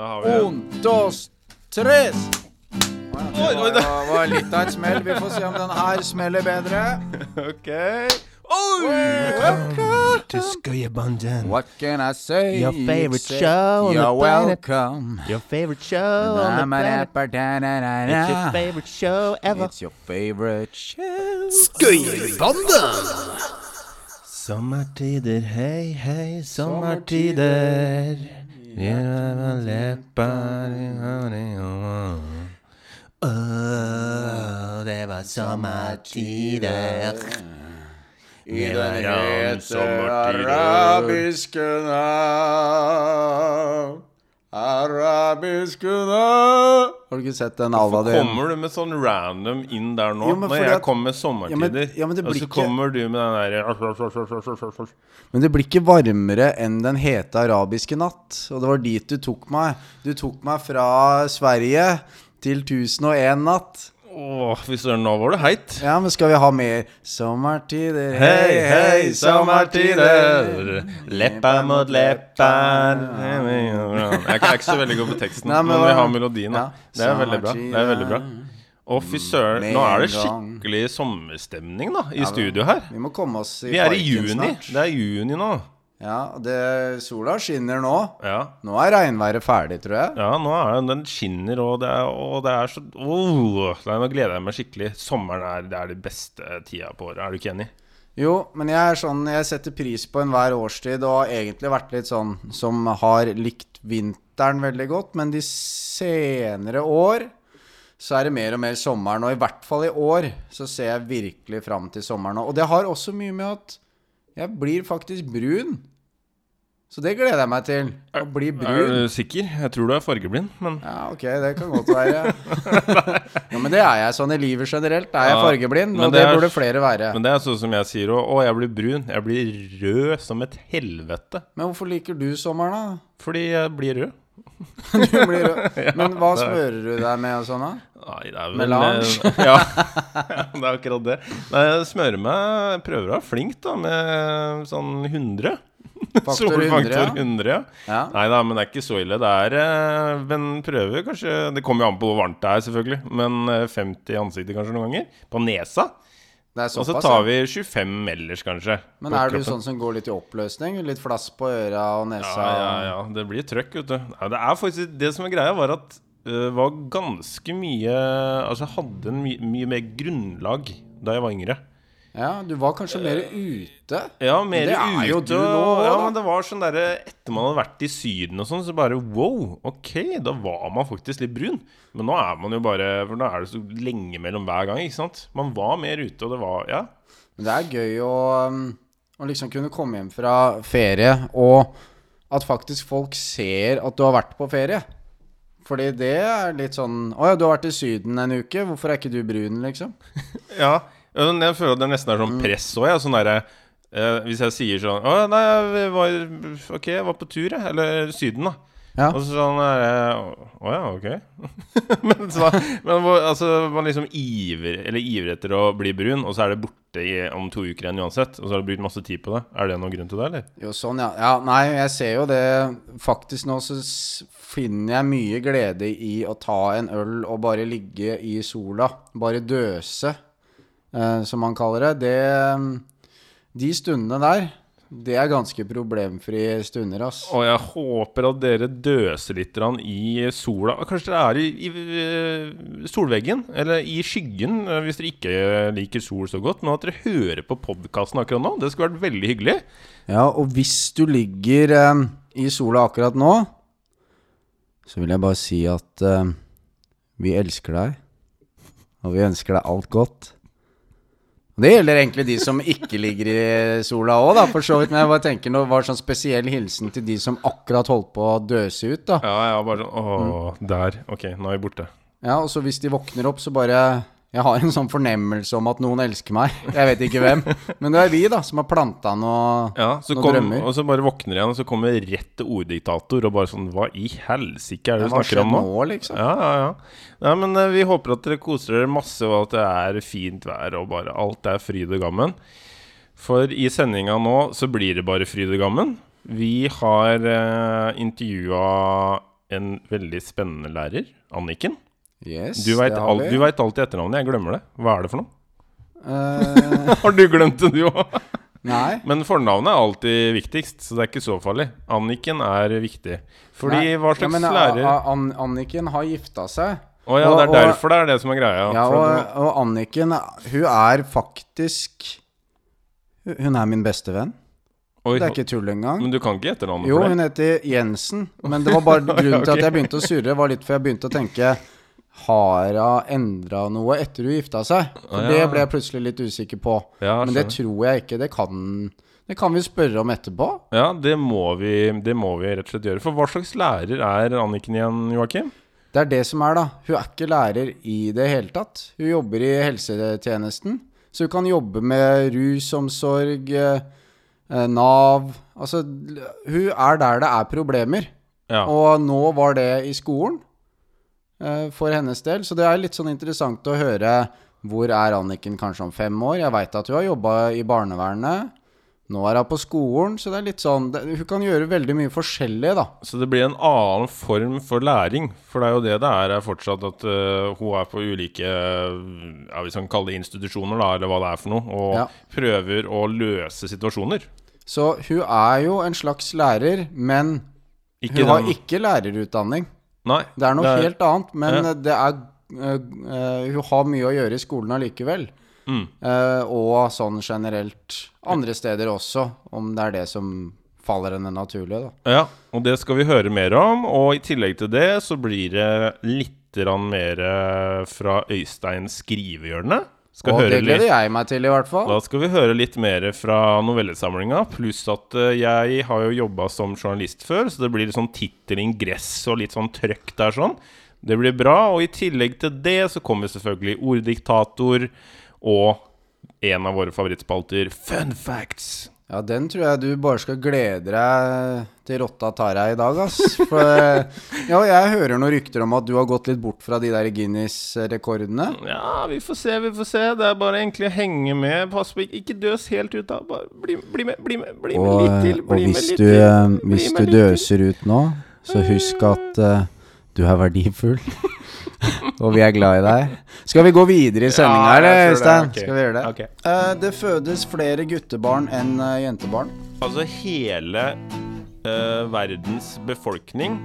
Da har vi Un, dos, tres. Oi, oi, Det var, var litt av et smell. Vi får se om den her smeller bedre. OK. Oi! to Skøyebanden. What can I say? Your favorite show on the You're planet. welcome. Your favorite show on the planet. It's your favorite show ever. It's your favorite show. Skøyebanden! Sommertider, hei, hei, sommertider. Honning det var sommertider. I hete sommertiden. arabiske natt. Arabiske natt. Har du ikke sett den Aladdin? Kommer du med sånn random inn der nå? Jo, Når jeg at- kommer med Ja, sommertider, men- ja, men og så ikke- kommer du med den derre Men det blir ikke varmere enn den hete arabiske natt. Og det var dit du tok meg. Du tok meg fra Sverige til 1001 natt. Åh, fy søren, nå var du heit. Ja, men skal vi ha mer sommertider? Hei, hei, sommertider. Leppa mot leppa Jeg er ikke så veldig god på teksten, Nei, men men vi har melodien. da Ja, Det er veldig bra. Det er veldig bra Å, fy søren. Nå er det skikkelig sommerstemning da i studio her. Vi må komme oss i Vi er i parken juni. snart. Det er juni nå. Ja, det, sola skinner nå. Ja. Nå er regnværet ferdig, tror jeg. Ja, nå er den, den skinner, og det er, og det er så Nei, Nå gleder jeg meg skikkelig. Sommeren er, det er det beste tida på året. Er du ikke enig? Jo, men jeg er sånn Jeg setter pris på enhver årstid og har egentlig vært litt sånn som har likt vinteren veldig godt, men de senere år så er det mer og mer sommeren, og i hvert fall i år så ser jeg virkelig fram til sommeren. Og det har også mye med at jeg blir faktisk brun. Så det gleder jeg meg til. Å bli Er brun. du sikker? Jeg tror du er fargeblind, men Ja, ok, det kan godt være. Ja, men det er jeg sånn i livet generelt. Er jeg Ja, fargeblind, og det det er- burde flere være. Men det er sånn som jeg sier òg. Å, jeg blir brun. Jeg blir rød som et helvete. Men hvorfor liker du sommeren, da? Fordi jeg blir rød. Du blir rød. Men hva smører du deg med og sånn, da? Nei, det er vel Melange? eh, Ja, det er akkurat det. Nei, jeg smører meg prøver å være flink, da, med sånn 100. Faktor 100, ja. 100, ja. Ja. Nei da, men det er ikke så ille. Det er eh, Men prøver kanskje Det kommer jo an på hvor varmt det er, selvfølgelig. Men eh, 50 i ansiktet kanskje noen ganger. På nesa. Er Og så tar vi 25 ellers, kanskje. Men er du kroppen. sånn som går litt i oppløsning? Litt flass på øra og nesa? Ja, ja, ja. Det blir trøkk, vet du. Ja, det er faktisk Det som er greia, var at det var ganske mye Altså, jeg hadde en my mye mer grunnlag da jeg var yngre. Ja, du var kanskje mer ute? Ja, mer Det er jo du nå, ja, men det var sånn derre Etter man hadde vært i Syden og sånn, så bare wow, ok, da var man faktisk litt brun. Men nå er man jo bare For nå er det så lenge mellom hver gang, ikke sant. Man var mer ute, og det var Ja. Men det er gøy å, um, å liksom kunne komme hjem fra ferie, og at faktisk folk ser at du har vært på ferie. Fordi det er litt sånn Å ja, du har vært i Syden en uke, hvorfor er ikke du brun, liksom? Ja, jeg føler at det nesten er sånn Mm. press òg. Sånn derre eh, Hvis jeg sier sånn Å, nei, jeg var Ok, jeg var på tur, jeg. Eller Syden, da. Ja. Og så sånn er det Å ja, ok. men så, men altså, man liksom iver Eller ivrer etter å bli brun, og så er det borte i, om to uker igjen uansett. Og så har du brukt masse tid på det. Er det noen grunn til det, eller? Jo, sånn, ja. ja. Nei, jeg ser jo det. Faktisk nå så finner jeg mye glede i å ta en øl og bare ligge i sola. Bare døse, som han kaller det. det. De stundene der, det er ganske problemfrie stunder, ass. Og jeg håper at dere døser litt i sola. Kanskje dere er i, i eh, solveggen, eller i skyggen, eh, hvis dere ikke liker sol så godt. Men at dere hører på podkasten akkurat nå, det skulle vært veldig hyggelig. Ja, og hvis du ligger eh, i sola akkurat nå, så vil jeg bare si at eh, vi elsker deg. Og vi ønsker deg alt godt. Det gjelder egentlig de som ikke ligger i sola òg, da, for så vidt. Men jeg bare tenker det var sånn spesiell hilsen til de som akkurat holdt på å døse ut, da. Ja, ja, bare sånn Åh, der. Ok, nå er vi borte. Ja, og så hvis de våkner opp, så bare Jeg har en sånn fornemmelse om at noen elsker meg. Jeg vet ikke hvem. Men det er vi, da, som har planta noe Ja, Noen kom, drømmer. Og så bare våkner igjen, og så kommer rett til orddiktator og bare sånn Hva i helsike er det du snakker om nå? nå, liksom? Ja, ja, ja. ja men eh, vi håper at dere koser dere masse, og at det er fint vær, og bare alt er fryd og gammen. For i sendinga nå så blir det bare fryd og gammen. Vi har uh, intervjua en veldig spennende lærer, Anniken. Yes, Du veit al alltid etternavnet. Jeg glemmer det. Hva er det for noe? Uh... Har du glemt det, du òg? nei. Men fornavnet er alltid viktigst, så det er ikke så farlig. Anniken er viktig. Fordi Nei. hva slags ja, men, lærer A- A- An Anniken har gifta seg. ja, og- det er og- derfor det er det som er greia. Ja, og, og Anniken, hun er faktisk Hun er min beste venn. Oi, Det er ikke tull engang. Men du kan ikke etternavnet Jo, for det? hun heter Jensen. Men det var bare grunnen til at jeg begynte å surre, var litt for jeg begynte å tenke Har hun endra noe etter hun gifta seg? For Ah, det ble jeg plutselig litt usikker på. Ja, Men det tror jeg ikke. Det kan, det kan vi spørre om etterpå. Ja, det må, vi, det må vi rett og slett gjøre. For hva slags lærer er Anniken igjen, Joakim? Det er det som er, da. Hun er ikke lærer i det hele tatt. Hun jobber i helsetjenesten. Så hun kan jobbe med rusomsorg, eh, Nav Altså, hun er der det er problemer. Ja. Og nå var det i skolen for hennes del. Så det er litt sånn interessant å høre hvor er Anniken kanskje om fem år. Jeg veit at hun har jobba i barnevernet. Nå er hun på skolen, så det er litt sånn det, Hun kan gjøre veldig mye forskjellig, da. Så det blir en annen form for læring. For det er jo det det er, er fortsatt at uh, hun er på ulike øh, ja, man kan kalle det institusjoner, da, eller hva det er for noe, og Ja. prøver å løse situasjoner. Så hun er jo en slags lærer, men Ikke hun har ikke lærerutdanning. Nei. Det er noe det er- helt annet, men Ja. det er uh, Hun har mye å gjøre i skolen allikevel. Mm. Uh, og sånn generelt andre steder også, om det er det som faller henne naturlig, da. Ja, og det skal vi høre mer om. Og i tillegg til det så blir det litt mer fra Øystein skrivehjørne. Skal og det gleder litt jeg meg til, i hvert fall. Da skal vi høre litt mer fra novellesamlinga. Pluss at eh, jeg har jo jobba som journalist før, så det blir litt sånn tittel, ingress og litt sånn trøkk der sånn. Det blir bra. Og i tillegg til det så kommer selvfølgelig Orddiktator og en av våre favorittspalter, Fun facts. Ja, den tror jeg du bare skal glede deg til rotta tar deg i dag, ass. For ja, jeg hører noen rykter om at du har gått litt bort fra de der Guinness-rekordene. Ja, vi får se, vi får se. Det er bare egentlig å henge med. Pass på, ikke, døs helt ut, da. Bare bli, bli med, bli med, bli med Og, litt til. og hvis du, til. eh, hvis du døser ut nå, så husk at eh, du er verdifull. og vi er glad i deg. Skal vi gå videre i sendinga, Ja, eller. Øystein? Okay. Skal vi gjøre det? Okay. Uh, det fødes flere guttebarn enn uh, jentebarn. Altså hele uh, verdens befolkning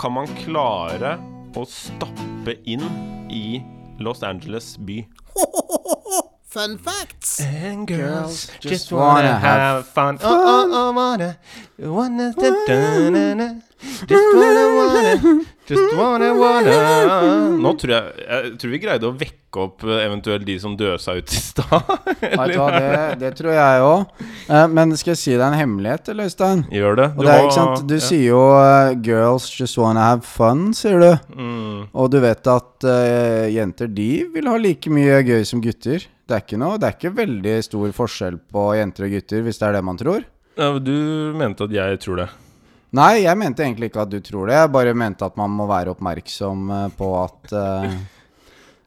kan man klare å stappe inn i Los Angeles by. Fun facts. And girls just wanna have fun. Oh, oh, oh, wanna, wanna, da, da, da, da. Just wanna, wanna, just wanna, wanna. Nå tror jeg Jeg tror vi greide å vekke opp eh, eventuelt de som døsa ut i stad. Det, det tror jeg òg. men skal jeg si deg en hemmelighet, eller, Øystein? Gjør det. Du, det er, sant? Du sier jo eh, 'girls just wanna have fun', sier du. mm, Og du vet at uh, jenter de vil ha like mye gøy som gutter. Det er, ikke noe, det er ikke veldig stor forskjell på jenter og gutter, hvis det er det man tror. ja, Du mente at jeg tror det. Nei, jeg mente egentlig ikke at du tror det. Jeg bare mente at man må være oppmerksom eh, på at uh,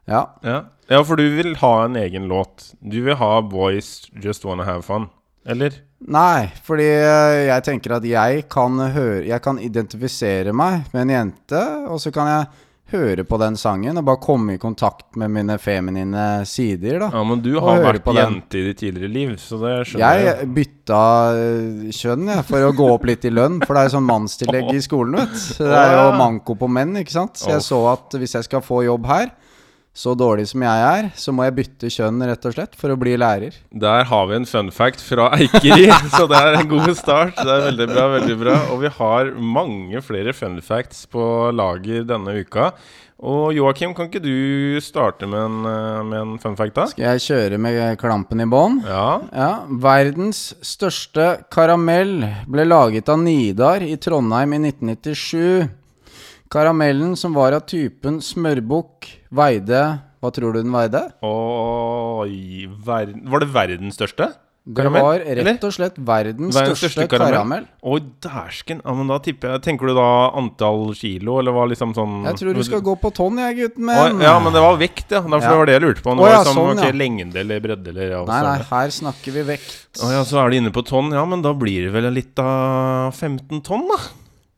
Ja. Ja. ja, for du vil ha en egen låt. Du vil ha 'Boys Just Wanna Have Fun'. Eller? Nei, fordi eh, jeg tenker at jeg kan høre Jeg kan identifisere meg med en jente, og så kan jeg høre på den sangen og bare komme i kontakt med mine feminine sider, da. Ja, men du har vært jente i ditt tidligere liv, så det skjønner jeg. Jeg bytta eh, kjønn jeg, for å gå opp litt i lønn, for det er jo sånn mannstillegg i skolen, vet Det er jo manko på menn, ikke sant. Så jeg så at hvis jeg skal få jobb her, så dårlig som jeg er, så må jeg bytte kjønn, rett og slett, for å bli lærer. Der har vi en fun fact fra Eikeri, så det er en god start. Det er veldig bra, veldig bra. Og vi har mange flere fun facts på lager denne uka. Og Joakim, kan ikke du starte med en, eh, med en fun fact, da? Skal jeg kjøre med klampen i bånn? Ja. Ja, verdens største karamell ble laget av Nidar i Trondheim i 1997. Karamellen, som var av typen smørbukk, veide Hva tror du den veide? Oi ver Var det verdens største? Det Karamell, var eller? rett og slett verdens, Verdens største, største karamell? karamell. Oi, dæsken. Ja, men da tipper jeg Tenker du da antall kilo, eller hva liksom sånn Jeg tror du skal gå på tonn, jeg, gutten min. Ja, men det var vekt, ja. Derfor Ja. det var det jeg lurte på. Det Å, var ja, liksom, sånn, okay, ja. Lengde eller bredde eller Nei, nei, sånn. her snakker vi vekt. Å ja, så er det inne på tonn. Ja, men da blir det vel litt av 15 tonn, da.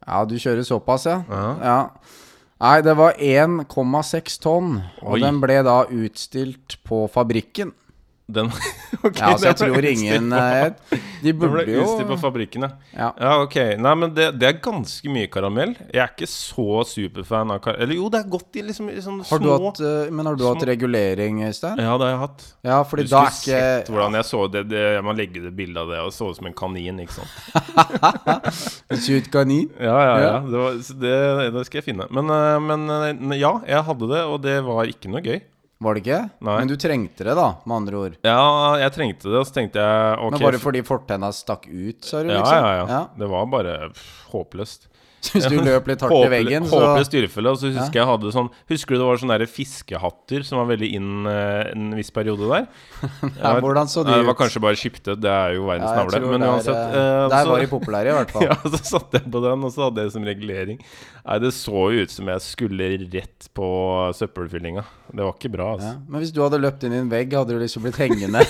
Ja, du kjører såpass, ja. Ja. ja. Nei, det var 1,6 tonn, og Oi. den ble da utstilt på fabrikken. Den okay, Ja, så jeg tror ingen på- eh, De ble burde jo utstilt på fabrikken, ja. ja. Ok. Nei, men det, det er ganske mye karamell. Jeg er ikke så superfan av karamell. Eller jo, det er godt i liksom liksom Har du små hatt, eh, men har du hatt små- regulering, Øystein? Ja, det har jeg hatt. Ja, Du skulle ikke... sett hvordan jeg så det, det Jeg må legge det bildet av det og så ut som en kanin, ikke sant. Sykt kanin? Ja, ja, ja. Det, var, det, det skal jeg finne. Men, eh, men eh, ja, jeg hadde det, og det var ikke noe gøy. Var det ikke? Nei. Men du trengte det, da, med andre ord. Ja, jeg trengte det, og så tenkte jeg ok Men bare fordi fortenna stakk ut, sa du? ja, liksom? ja, ja, Det var bare pff, håpløst. Så hvis du løp litt hardt i veggen, så Håpløst styrefelle. Og så husker jeg hadde sånn Husker du det var sånne fiskehatter som var veldig inn eh, en viss periode der? ja, Hvordan så de ut? Det var kanskje bare skiptet, det er jo verdens Ja, navle. Men uansett eh, eh, Der var de populære, i hvert fall. Ja, så satte jeg på den, og så hadde jeg det som regulering. Nei, det så jo ut som jeg skulle rett på søppelfyllinga. Det var ikke bra, altså. Ja. Men hvis du hadde løpt inn i en vegg, hadde du liksom blitt hengende?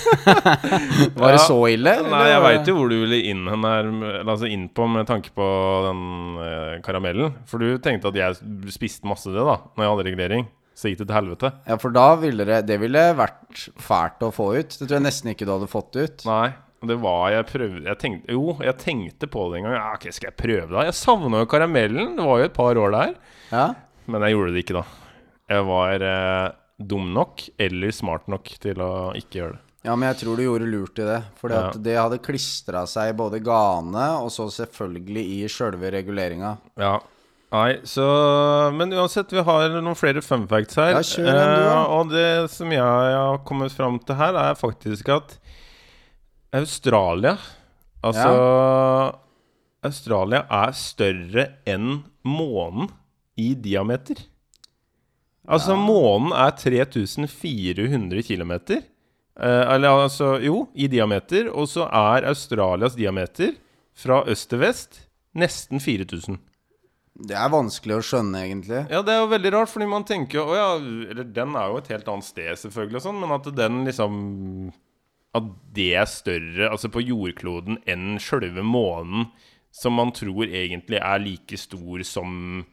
var det så ille? Nei, jeg veit jo hvor du ville inn hen her, altså inn på med tanke på den eh, karamellen. For du tenkte at jeg spiste masse det, da, når jeg hadde regulering. Så gikk det til helvete. Ja, for da ville det Det ville vært fælt å få ut. Det tror jeg nesten ikke du hadde fått ut. Nei. Det var jeg prøvde jeg tenkte, Jo, jeg tenkte på det en gang. Ja, ok, skal jeg prøve da? Jeg savna jo karamellen. Det var jo et par år der. Ja? Men jeg gjorde det ikke, da. Jeg var eh, dum nok eller smart nok til å ikke gjøre det. Ja, men jeg tror du gjorde lurt i det. For Ja. det hadde klistra seg i både gane og så selvfølgelig i sjølve reguleringa. Ja. Nei, så Men uansett, vi har noen flere fun facts her. Ja, kjør den, du, da. Eh, og det som jeg har kommet fram til her, er faktisk at Australia Altså Australia er større enn månen i diameter. Altså, månen er 3400 km. Eh, eller altså Jo, i diameter. Og så er Australias diameter fra øst til vest nesten 4000. Det er vanskelig å skjønne, egentlig. Ja, det er jo veldig rart, fordi man tenker Å ja, eller den er jo et helt annet sted, selvfølgelig, og sånn, men at den liksom At det er større, altså på jordkloden, enn sjølve månen, som man tror egentlig er like stor som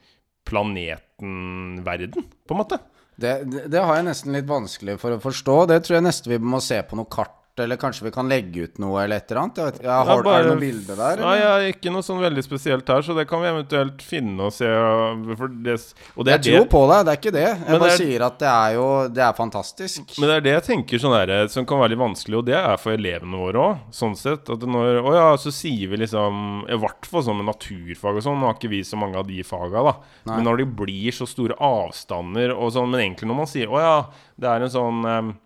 planeten verden, på en måte. Det, det, har jeg nesten litt vanskelig for å forstå. Det tror jeg nesten vi må se på noe kart, eller kanskje vi kan legge ut noe eller et eller annet. Jeg vet, ja, har, bare- Er det noe bilde der? Nei, Eller? jeg er ikke noe sånn veldig spesielt her, så det kan vi eventuelt finne og se. Det, og det Jeg tror det, på deg, det er ikke det. Jeg Men bare er- sier at det er jo Det er fantastisk. Men det er det jeg tenker sånn der, som kan være litt vanskelig, og det er for elevene våre òg. Sånn sett. At når, å ja, så sier vi liksom I hvert fall sånn med naturfag og sånn. Nå har ikke vi så mange av de faga, da. Nei. Men når det blir så store avstander og sånn Men egentlig når man sier å ja, det er en sånn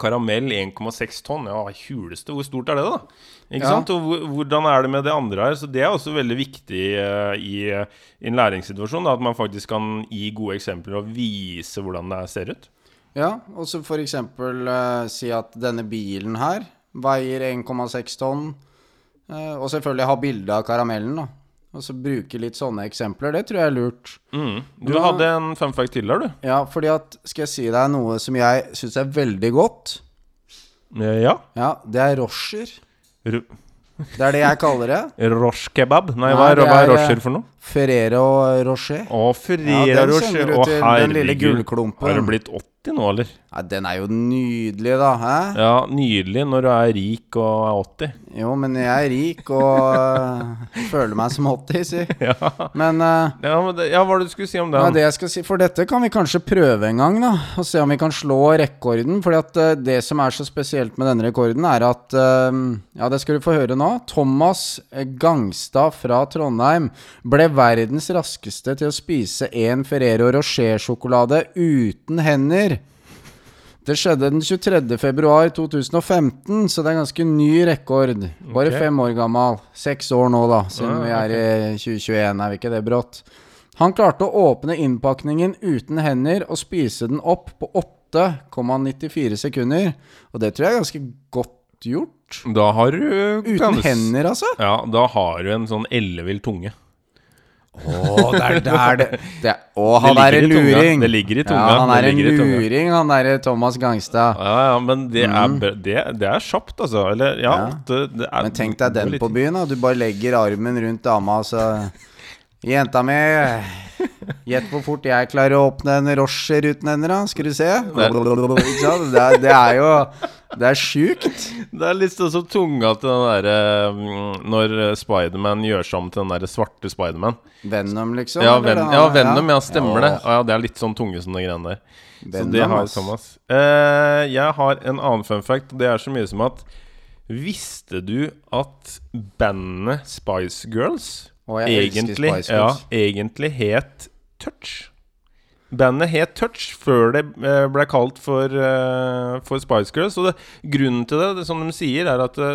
Karamell 1,6 tonn. Ja, huleste, hvor stort er det, da? Ikke Ja. sant? Og hvordan er det med det andre her? Så det er også veldig viktig uh, i, eh, i en læringssituasjon. Da, at man faktisk kan gi gode eksempler og vise hvordan det ser ut. Ja, og så for eksempel eh, si at denne bilen her veier 1,6 tonn. Uh, og selvfølgelig ha bilde av karamellen, da. Og så bruke litt sånne eksempler. Det tror jeg er lurt. Mm. Du du hadde en fun fact til der, du. Ja, fordi at Skal jeg si deg noe som jeg syns er veldig godt? Eh, Ja. Ja, det er rosher. Ru Det er det jeg kaller det. Rosh kebab? Nei, Nei, hva er, er rosher eh, for noe? Ferrero Rocher. Å, Ja, Ferrero den Rocher. Å, til, den lille herregud. gullklumpen. Har du blitt 80 nå, eller? Ja, den er jo nydelig, da. Hæ? Ja, nydelig når du er rik og er 80. Jo, men jeg er rik og øh, føler meg som 80, si. Ja, Men uh, ja, men det, ja hva du skulle si om den? ja, det jeg skal si For dette kan vi kanskje prøve en gang, da. Og se om vi kan slå rekorden. Fordi at øh, det som er så spesielt med denne rekorden, er at uh, Ja, det skal du få høre nå. Thomas Gangstad fra Trondheim ble verdens raskeste til å spise en Ferrero Rocher-sjokolade uten hender. Det skjedde den 23. februar 2015, så det er ganske ny rekord. Bare okay. fem år gammel. Seks år nå, da, siden Ah, vi er i 2021, er vi ikke det brått? Han klarte å åpne innpakningen uten hender og spise den opp på 8,94 sekunder. Og det tror jeg er ganske godt gjort. Da har du Uten hender, altså. Ja, da har du en sånn ellevill tunge. Å, det er der det, det er- Å, han er en luring. Det ligger i tunga. Ja, han er en luring, han derre Thomas Gangstad. Ja, ja, men det er, Mm. bra- det, det er kjapt, altså. Eller, ja, Ja. Det, er Men tenk deg den på byen, da. Du bare legger armen rundt dama, så Jenta mi Gjett hvor fort jeg klarer å åpne en Rocher-ruten hender, da. Skal du se. Det, er, det er jo Det er sjukt. Det er litt sånn som tunga til den derre mm, Når Spiderman gjør seg om til den derre svarte Spiderman. Venom, liksom. Ja, Ven ja. Venom, ja, stemmer det. Ja. Ja, det er litt sånn tunge som de greiene der. Så Venom, det har. Thomas. Eh, jeg har en annen fun fact, det er så mye som at Visste du at bandet Spice Girls Å, jeg elsker Spice Girls. ja, egentlig het Touch? Bandet het Touch før det eh, ble kalt for, eh, for Spice Girls. Og det, grunnen til det, det, som de sier, er at det,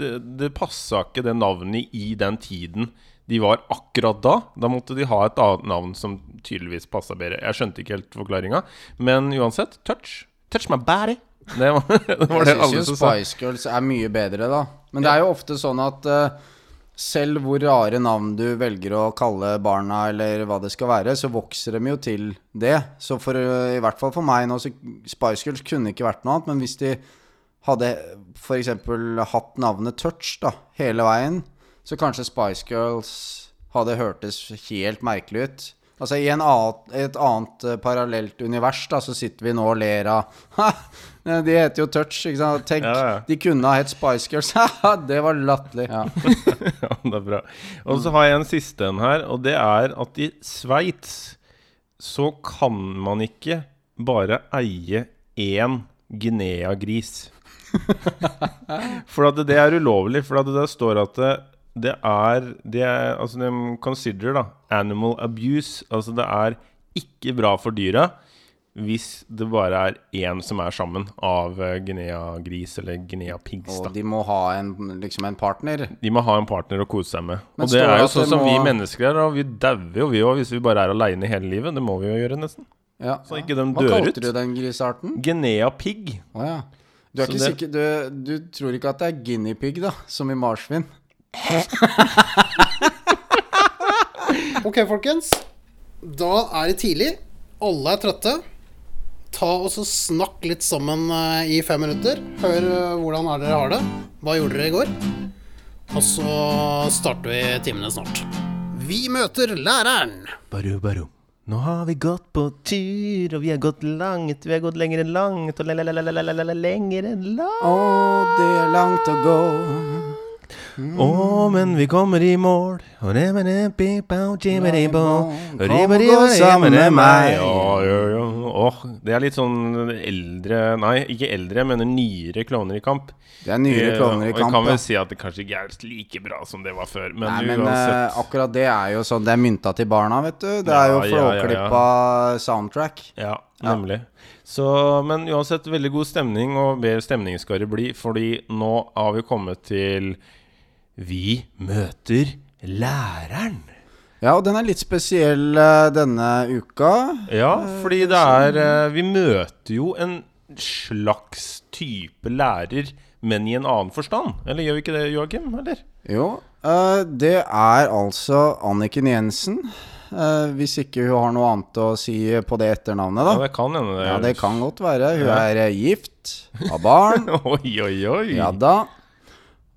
det, det passa ikke det navnet i den tiden de var akkurat da. Da måtte de ha et annet navn som tydeligvis passa bedre. Jeg skjønte ikke helt forklaringa, men uansett, Touch. Touch my body. Det var det, var Jeg alle syns jo som. Spice Girls er mye bedre, da. Men det er jo ofte sånn at eh, selv hvor rare navn du velger å kalle barna, eller hva det skal være, så vokser de jo til det. Så for, eh, i hvert fall for meg nå, så Spice Girls kunne ikke vært noe annet. Men hvis de hadde f.eks. hatt navnet Touch da, hele veien, så kanskje Spice Girls hadde hørtes helt merkelig ut. Altså I en annen, et annet eh, parallelt univers da, så sitter vi nå og ler av «Ha, De heter jo Touch, ikke sant. Tenk, Ja, ja. de kunne ha hett Spice Girls. Det var latterlig. Ja. Ja, det er bra. Og så har jeg en siste en her, og det er at i Sveits så kan man ikke bare eie én Guinea-gris. For at det er ulovlig. For at det står at det, det er Det er Altså, de consider da animal abuse. Altså, det er ikke bra for dyra hvis det bare er én som er sammen av eh, Guinea-gris eller Guinea-pigs. Og de må ha en, liksom en partner. de må ha en partner å kose seg med. Men og det er jo sånn som vi mennesker er. Og vi dauer jo, vi òg, hvis vi bare er aleine hele livet. Det må vi jo gjøre, nesten. Ja. Så ikke de Hva dør kalte ut. du den grisearten? Guinea pig. Å ja. Du, er ikke det- sikker, du, du tror ikke at det er guinea pig, da? Som i marsvin? Ok, folkens. Da er det tidlig. Alle er trøtte. Ta og Snakk litt sammen eh, i fem minutter. Hør eh, hvordan er dere har det. Hva gjorde dere i går? Og så starter vi timene snart. Vi møter læreren. Baru, baru. Nå har vi gått på tur, og vi har gått langt. Vi har gått lenger enn langt, og lenger enn langt. Å, det er langt å gå. Å, men vi kommer i mål. Og det med det pipa og jibbidi bo. Kom og gå sammen med meg. Ja, ja. Åh, det er litt sånn eldre Nei, ikke eldre, mener nyere Klovner i kamp. Det er nyere klovner i kamp. Og. Jeg kan vel si at det kanskje ikke er like bra som det var før, men, Nei, men uansett eh, akkurat det er jo sånn Det er mynta til barna, vet du. Det er jo flåklippa ja, ja, ja. soundtrack. Ja, nemlig. Så, men uansett, veldig god stemning, og bedre stemning skal det bli, fordi nå har vi kommet til Vi møter læreren. Ja, og den er litt spesiell eh, denne uka. Ja, fordi det er eh, Vi møter jo en slags type lærer, men i en annen forstand. Eller gjør vi ikke det, Joakim? Eller? Jo, eh, det er altså Anniken Jensen. eh, hvis ikke hun har noe annet å si på det etternavnet, da. Ja, det kan hende. Ja, det kan godt være. Hun er eh, gift, har barn. Oi, oi, oi. Ja da.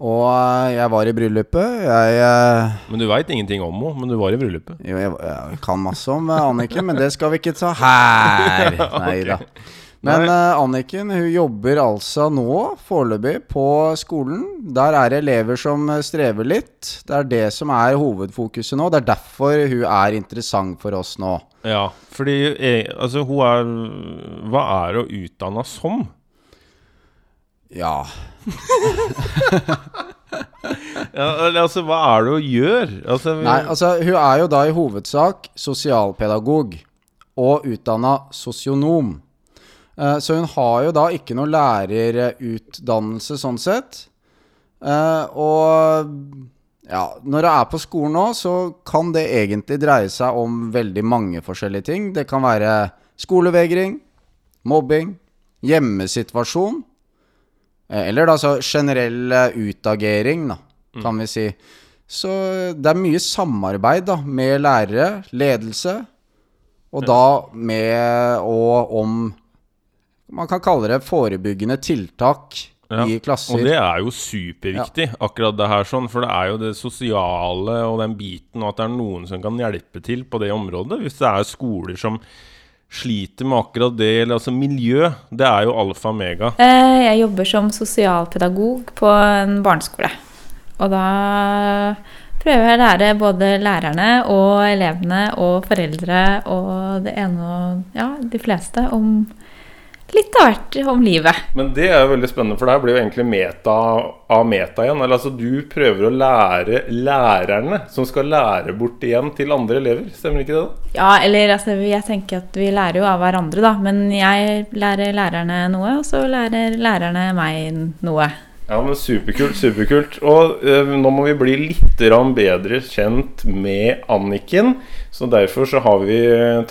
Og eh, jeg var i bryllupet. Jeg, eh, Men du veit ingenting om henne, men du var i bryllupet. jo, jeg, jeg kan masse om eh, Anniken, men det skal vi ikke ta her. Nei da. Men eh, Anniken hun jobber altså nå, foreløpig, på skolen. Der er det elever som strever litt. Det er det som er hovedfokuset nå. Det er derfor hun er interessant for oss nå. Ja, fordi altså, hun er Hva er hun utdanna som? Ja. Ja, altså, hva er det hun gjør? Altså, vi- Nei, altså hun er jo da i hovedsak sosialpedagog og utdanna sosionom. Eh, Så hun har jo da ikke noe lærerutdannelse sånn sett. Eh, Og ja, når jeg er på skolen nå, så kan det egentlig dreie seg om veldig mange forskjellige ting. Det kan være skolevegring, mobbing, hjemmesituasjon. Eh, Eller da så generell eh, utagering, da, kan vi si. Så det er mye samarbeid da, med lærere, ledelse, og da med og om Man kan kalle det forebyggende tiltak Ja, i klasser. Og det er jo superviktig, akkurat det her sånn. For det er jo det sosiale og den biten, og at det er noen som kan hjelpe til på det området. Hvis det er skoler som sliter med akkurat det, eller altså miljø, det er jo alfa og mega. Eh, Jeg jobber som sosialpedagog på en barneskole. Og da prøver jeg å lære både lærerne og elevene og foreldre og det ene og ja, de fleste om litt av hvert om livet. Men det er jo veldig spennende, for det her blir jo egentlig meta av meta igjen. Eller altså, du prøver å lære lærerne, som skal lære bort igjen til andre elever. Stemmer ikke det? da? Ja, eller altså, jeg tenker at vi lærer jo av hverandre, da. Men jeg lærer lærerne noe, og så lærer lærerne meg noe. Ja, men Superkult, superkult. Og eh, nå må vi bli litt bedre kjent med Anniken. Så derfor så har vi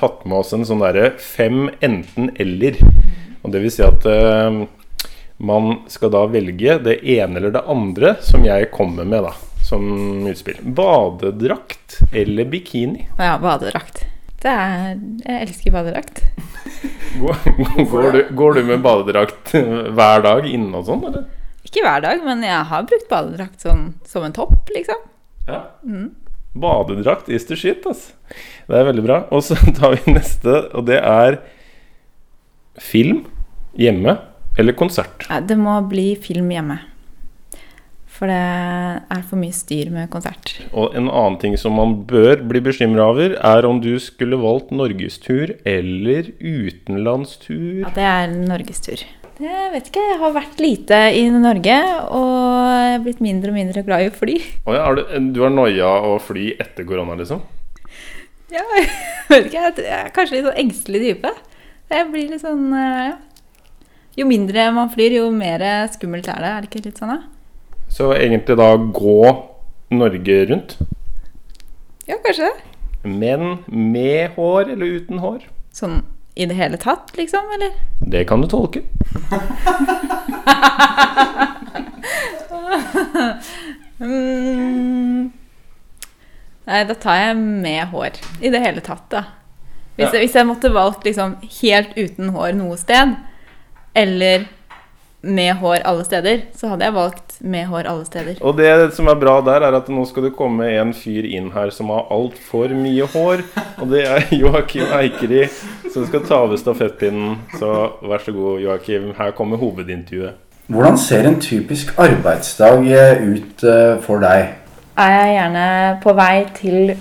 tatt med oss en sånn derre fem enten-eller. Og det vil si at eh, man skal da velge det ene eller det andre som jeg kommer med, da. Som utspill. Badedrakt eller bikini? Ja, badedrakt. Det er Jeg elsker badedrakt. Går, går, du, går du med badedrakt hver dag inne og sånn, eller? Ikke hver dag, men jeg har brukt badedrakt sånn, som en topp, liksom. Ja. Badedrakt is the shit, altså. Det er veldig bra. Og så tar vi neste, og det er film hjemme eller konsert. Det må bli film hjemme. For det er for mye styr med konsert. Og en annen ting som man bør bli bekymra over, er om du skulle valgt norgestur eller utenlandstur. Ja, det er norgestur. Jeg vet ikke, jeg har vært lite i Norge, og jeg er blitt mindre og mindre glad i å fly. Å ja, du, du har noia å fly etter korona, liksom? Ja, jeg vet ikke, jeg er kanskje litt sånn engstelig type. Jeg blir litt sånn eh, ja. Jo mindre man flyr, jo mer skummelt er det. Er det ikke litt sånn, da? Så egentlig da gå Norge rundt. Ja, kanskje det. Men med hår eller uten hår? Sånn i det hele tatt, liksom? Eller? Det kan du tolke. Mm. Nei, da tar jeg med hår. I det hele tatt, da. Hvis, Ja. jeg, hvis jeg måtte valgt liksom helt uten hår noe sted, eller med hår alle steder, så hadde jeg valgt med hår alle steder. Og det som er bra der, er at nå skal det komme en fyr inn her som har altfor mye hår. Og det er Joakim Eikeri som skal ta over stafettpinnen. Så vær så god, Joakim. Her kommer hovedintervjuet. Hvordan ser en typisk arbeidsdag eh, ut eh, for deg? Er jeg gjerne på vei til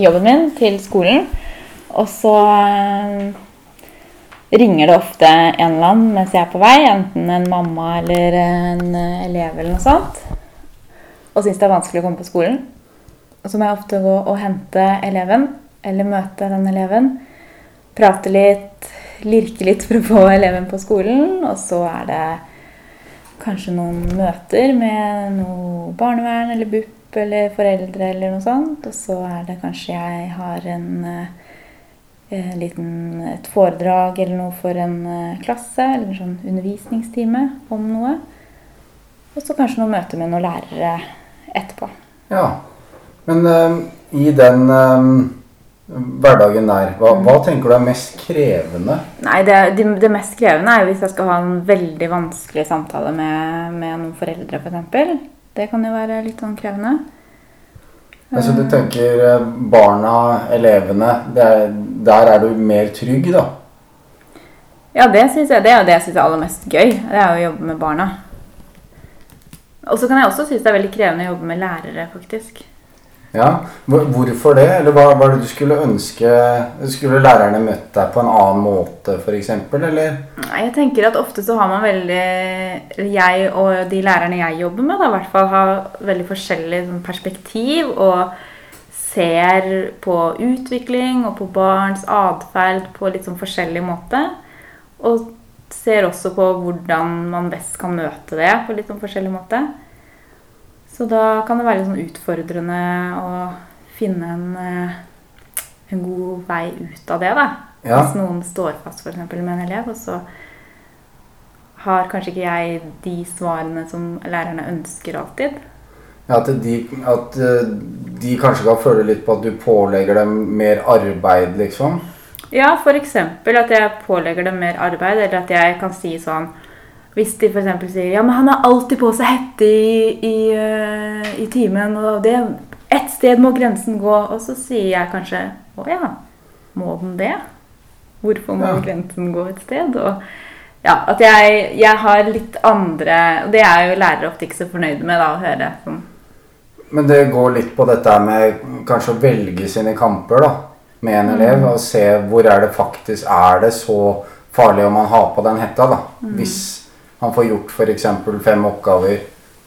jobben min, til skolen, og så eh, ringer det ofte en eller annen mens jeg er på vei, enten en mamma eller en eh, elev eller noe sånt, og syns det er vanskelig å komme på skolen. Og så må jeg ofte gå og hente eleven, eller møte den eleven, prate litt, lirke litt for å få eleven på skolen, og så er det kanskje noen møter med noe barnevern eller BUP eller foreldre eller noe sånt. Og så er det kanskje jeg har en, eh, liten, et foredrag eller noe for en eh, klasse, eller en sånn undervisningstime om noe. Og så kanskje noen møter med noen lærere etterpå. Ja, men eh, i den eh, hverdagen der, hva, hva tenker du er mest krevende? Nei, det, det, det mest krevende er jo hvis jeg skal ha en veldig vanskelig samtale med, med noen foreldre, f.eks. Det kan jo være litt sånn krevende. Altså du tenker eh, barna, elevene, det er, der er du mer trygg da? Ja, det synes jeg, det er jo det jeg syns er aller mest gøy. Det er å jobbe med barna. Og så kan jeg også synes det er veldig krevende å jobbe med lærere, faktisk. Ja, Hvorfor det? Eller hva var det du skulle ønske Skulle lærerne møtt deg på en annen måte, f.eks.? Eller? Jeg tenker at ofte så har man veldig Jeg og de lærerne jeg jobber med, da, i hvert fall har veldig forskjellig sånn, perspektiv og ser på utvikling og på barns atferd på litt sånn forskjellig måte. Og ser også på hvordan man best kan møte det på litt sånn forskjellig måte. Så da kan det være litt sånn utfordrende å finne en, eh, en god vei ut av det, da. Ja. Hvis noen står fast for eksempel, med en elev, og så har kanskje ikke jeg de svarene som lærerne ønsker alltid. At, de, at eh, de kanskje kan føle litt på at du pålegger dem mer arbeid, liksom? Ja, f.eks. at jeg pålegger dem mer arbeid, eller at jeg kan si sånn Hvis de f.eks. sier ja, men han har alltid på seg hette i, i, eh, i timen, og det, ett sted må grensen gå. Og så sier jeg kanskje å ja, må den det? Hvorfor må Ja. grensen gå et sted? Og ja, at jeg, jeg har litt andre Og det er jo lærere ofte ikke så fornøyde med da, å høre. Sånn. Men det går litt på dette med kanskje å velge sine kamper da, med en elev. Og se hvor er det faktisk Er det så farlig om man har på den hetta, da? Hvis han får gjort f.eks. fem oppgaver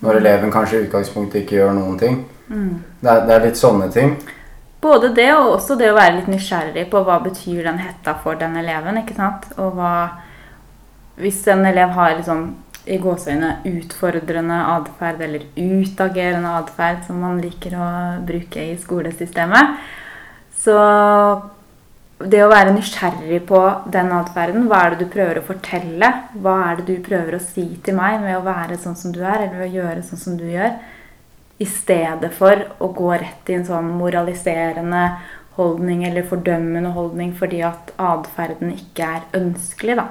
når eleven kanskje i utgangspunktet ikke gjør noen ting. Det, er, det er litt sånne ting. Både det og også det å være litt nysgjerrig på hva betyr den hetta for den eleven. ikke sant? Og hva Hvis en elev har liksom i gåseøyne utfordrende atferd eller utagerende atferd, som man liker å bruke i skolesystemet, så det å være nysgjerrig på den atferden, hva er det du prøver å fortelle? Hva er det du prøver å si til meg med å være sånn som du er, eller å gjøre sånn som du gjør? I stedet for å gå rett i en sånn moraliserende holdning eller fordømmende holdning fordi at atferden ikke er ønskelig, da.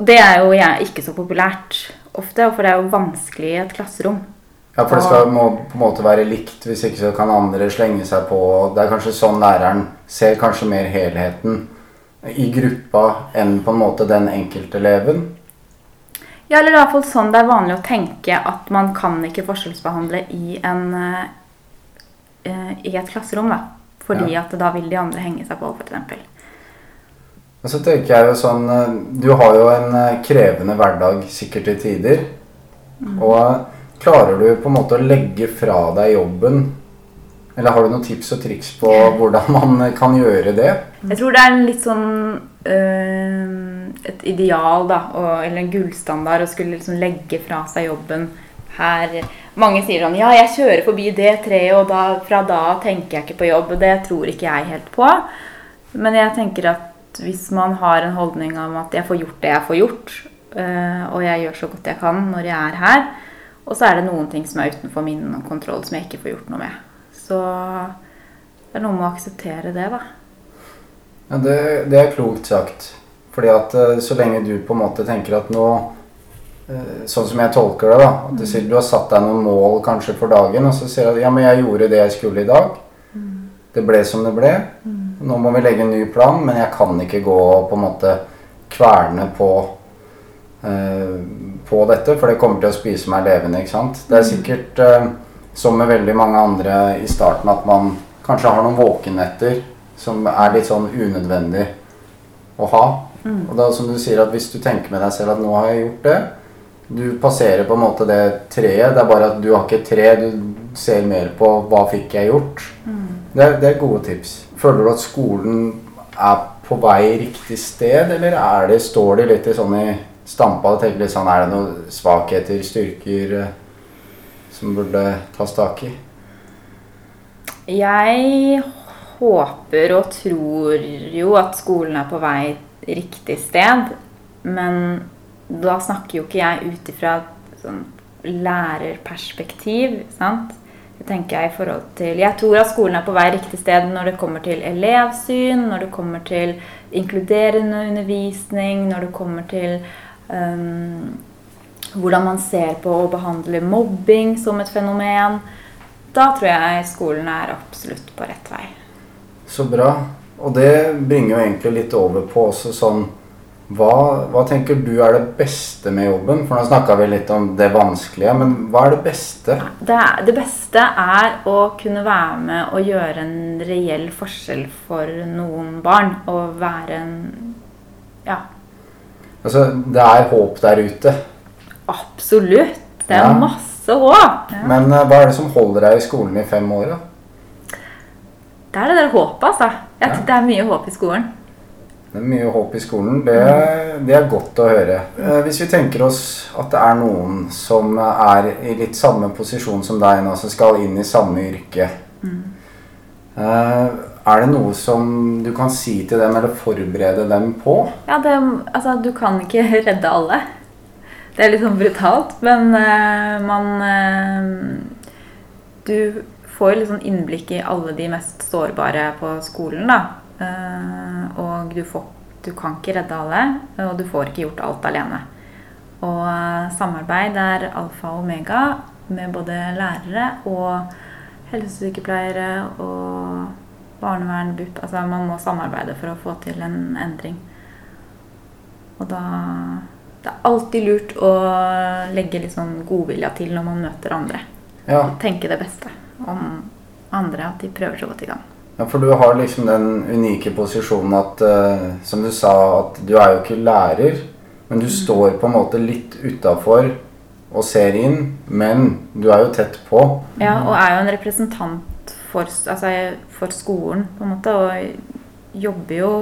Og Det er jo jeg, ikke så populært ofte, for det er jo vanskelig i et klasserom. Ja, for det skal, må på en måte være likt, hvis ikke så kan andre slenge seg på. Det er kanskje sånn læreren ser kanskje mer helheten i gruppa enn på en måte den enkelteleven. Ja, eller i hvert fall sånn det er vanlig å tenke at man kan ikke forskjellsbehandle i, en, eh, i et klasserom, da. Fordi Ja. at da vil de andre henge seg på, f.eks. Og så tenker jeg jo sånn eh, Du har jo en eh, krevende hverdag sikkert til tider. Og eh, klarer du på en måte å legge fra deg jobben? Eller har du noen tips og triks på hvordan man kan gjøre det? Jeg tror det er en litt sånn øh, Et ideal, da, og, eller en gullstandard, å skulle liksom legge fra seg jobben her. Mange sier sånn Ja, jeg kjører forbi det treet, og da, fra da tenker jeg ikke på jobb. Det tror ikke jeg helt på. Men jeg tenker at hvis man har en holdning om at jeg får gjort det jeg får gjort, øh, og jeg gjør så godt jeg kan når jeg er her, og så er det noen ting som er utenfor min kontroll, som jeg ikke får gjort noe med. Så det er noe med å akseptere det, da. Ja, det, det er klokt sagt. Fordi at eh, så lenge du på en måte tenker at nå eh, Sånn som jeg tolker det, da. At du, sier, du har satt deg noen mål kanskje for dagen, og så sier du at ja, men jeg gjorde det jeg skulle i dag. Det ble som det ble. Nå må vi legge en ny plan, men jeg kan ikke gå og på en måte kverne på eh, på dette, for det kommer til å spise meg levende. ikke sant? Det er sikkert eh, som med veldig mange andre i starten at man kanskje har noen våkenetter som er litt sånn unødvendig å ha. Og da som du sier at hvis du tenker med deg selv at nå har jeg gjort det Du passerer på en måte det treet. Det er bare at du har ikke et tre. Du ser mer på hva fikk jeg gjort. Det, er, det er gode tips. Føler du at skolen er på vei riktig sted, eller er det, står de litt i sånn i stampa og tenker litt sånn Er det noen svakheter, styrker, eh, som burde tas tak i? Jeg håper og tror jo at skolen er på vei riktig sted. Men da snakker jo ikke jeg ut ifra et sånn lærerperspektiv. sant? Det tenker Jeg i forhold til, jeg tror at skolen er på vei riktig sted når det kommer til elevsyn, når det kommer til inkluderende undervisning, når det kommer til um, hvordan man ser på å behandle mobbing som et fenomen. Da tror jeg skolen er absolutt på rett vei. Så bra. Og det bringer jo egentlig litt over på også sånn hva, hva tenker du er det beste med jobben? For nå snakka vi litt om det vanskelige, men hva er det beste? Det, er- det beste er å kunne være med og gjøre en reell forskjell for noen barn. Og være en Ja, Altså, det er håp der ute. absolutt. Det er Ja. masse håp. Ja. Men uh, hva er det som holder deg i skolen i fem år, da? Det er det der håpet, altså. Jeg Ja. Det er mye håp i skolen. Det er mye håp i skolen. Det, det er godt å høre. Eh, Hvis vi tenker oss at det er noen som er i litt samme posisjon som deg nå, som skal inn i samme yrke. Mm. Er det noe som du kan si til dem, eller forberede dem på? Ja, det, altså, du kan ikke redde alle. Det er litt sånn brutalt, men uh, man uh, Du får litt sånn innblikk i alle de mest sårbare på skolen, da. Eh, og du, får, du kan ikke redde alle, og du får ikke gjort alt alene. Og eh, samarbeid er alfa og omega med både lærere og helsesykepleiere og barnevern, BUP. Altså man må samarbeide for å få til en endring. Og da Det er alltid lurt å legge litt sånn godvilja til når man møter andre. Ja. Tenke det beste om andre, at de prøver så godt de kan. Ja, for du har liksom den unike posisjonen at, uh, som du sa, at du er jo ikke lærer, men du står på en måte litt utafor og ser inn, men du er jo tett på. Ja, og er jo en representant for, altså, for skolen, på en måte, og jobber jo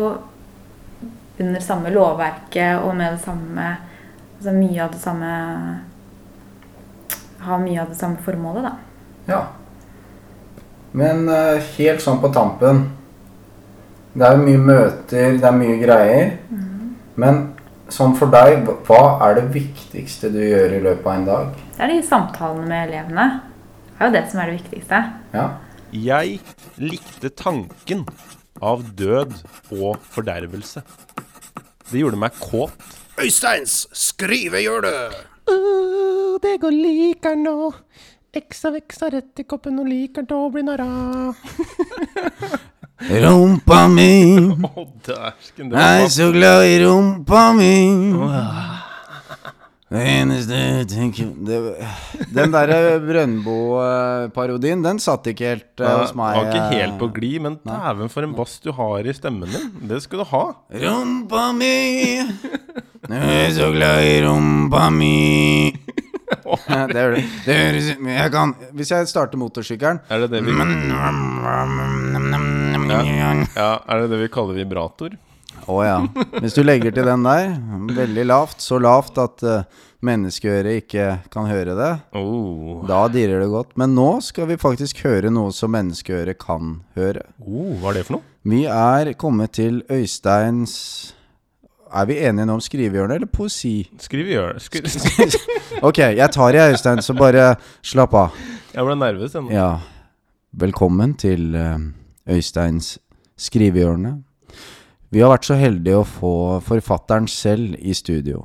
under samme lovverket og med det samme Altså mye av det samme Har mye av det samme formålet, da. Ja. Men eh, helt sånn på tampen Det er jo mye møter, det er mye greier. Men sånn for deg, hva er det viktigste du gjør i løpet av en dag? Det er de samtalene med elevene. Det er jo det som er det viktigste. Ja. Jeg likte tanken av død og fordervelse. Det gjorde meg kåt. Øysteins skrivehjørne! det går liker nå. Eksa veksa rett i koppen og til å bli narra. Rumpa mi, Å, dæsken. Det var så glad i rumpa mi. Det eneste jeg tenker det, Den derre Brøndbo-parodien, den satt ikke helt eh, hos meg. Var ikke eh. helt på glid, men dæven for en bass du har i stemmen din. Det skal du ha. Rumpa mi, jeg er så glad i rumpa mi. det gjør du. det høres ut Jeg kan Hvis jeg starter motorsykkelen Er det det vi, ja, ja, er det det vi kaller vibrator? Å ja. Hvis du legger til den der, veldig lavt, så lavt at uh, menneskeøret ikke kan høre det, Oh. da dirrer det godt. Men nå skal vi faktisk høre noe som menneskeøret kan høre. oh, hva er det for noe? Vi er kommet til Øysteins Er vi enige nå om skrivehjørne eller poesi? Skriv. Skri Ok, jeg tar i, Øystein, så bare slapp av. jeg ble nervøs ennå. Ja, velkommen til eh, Øysteins skrivehjørne. Vi har vært så heldige å få forfatteren selv i studio.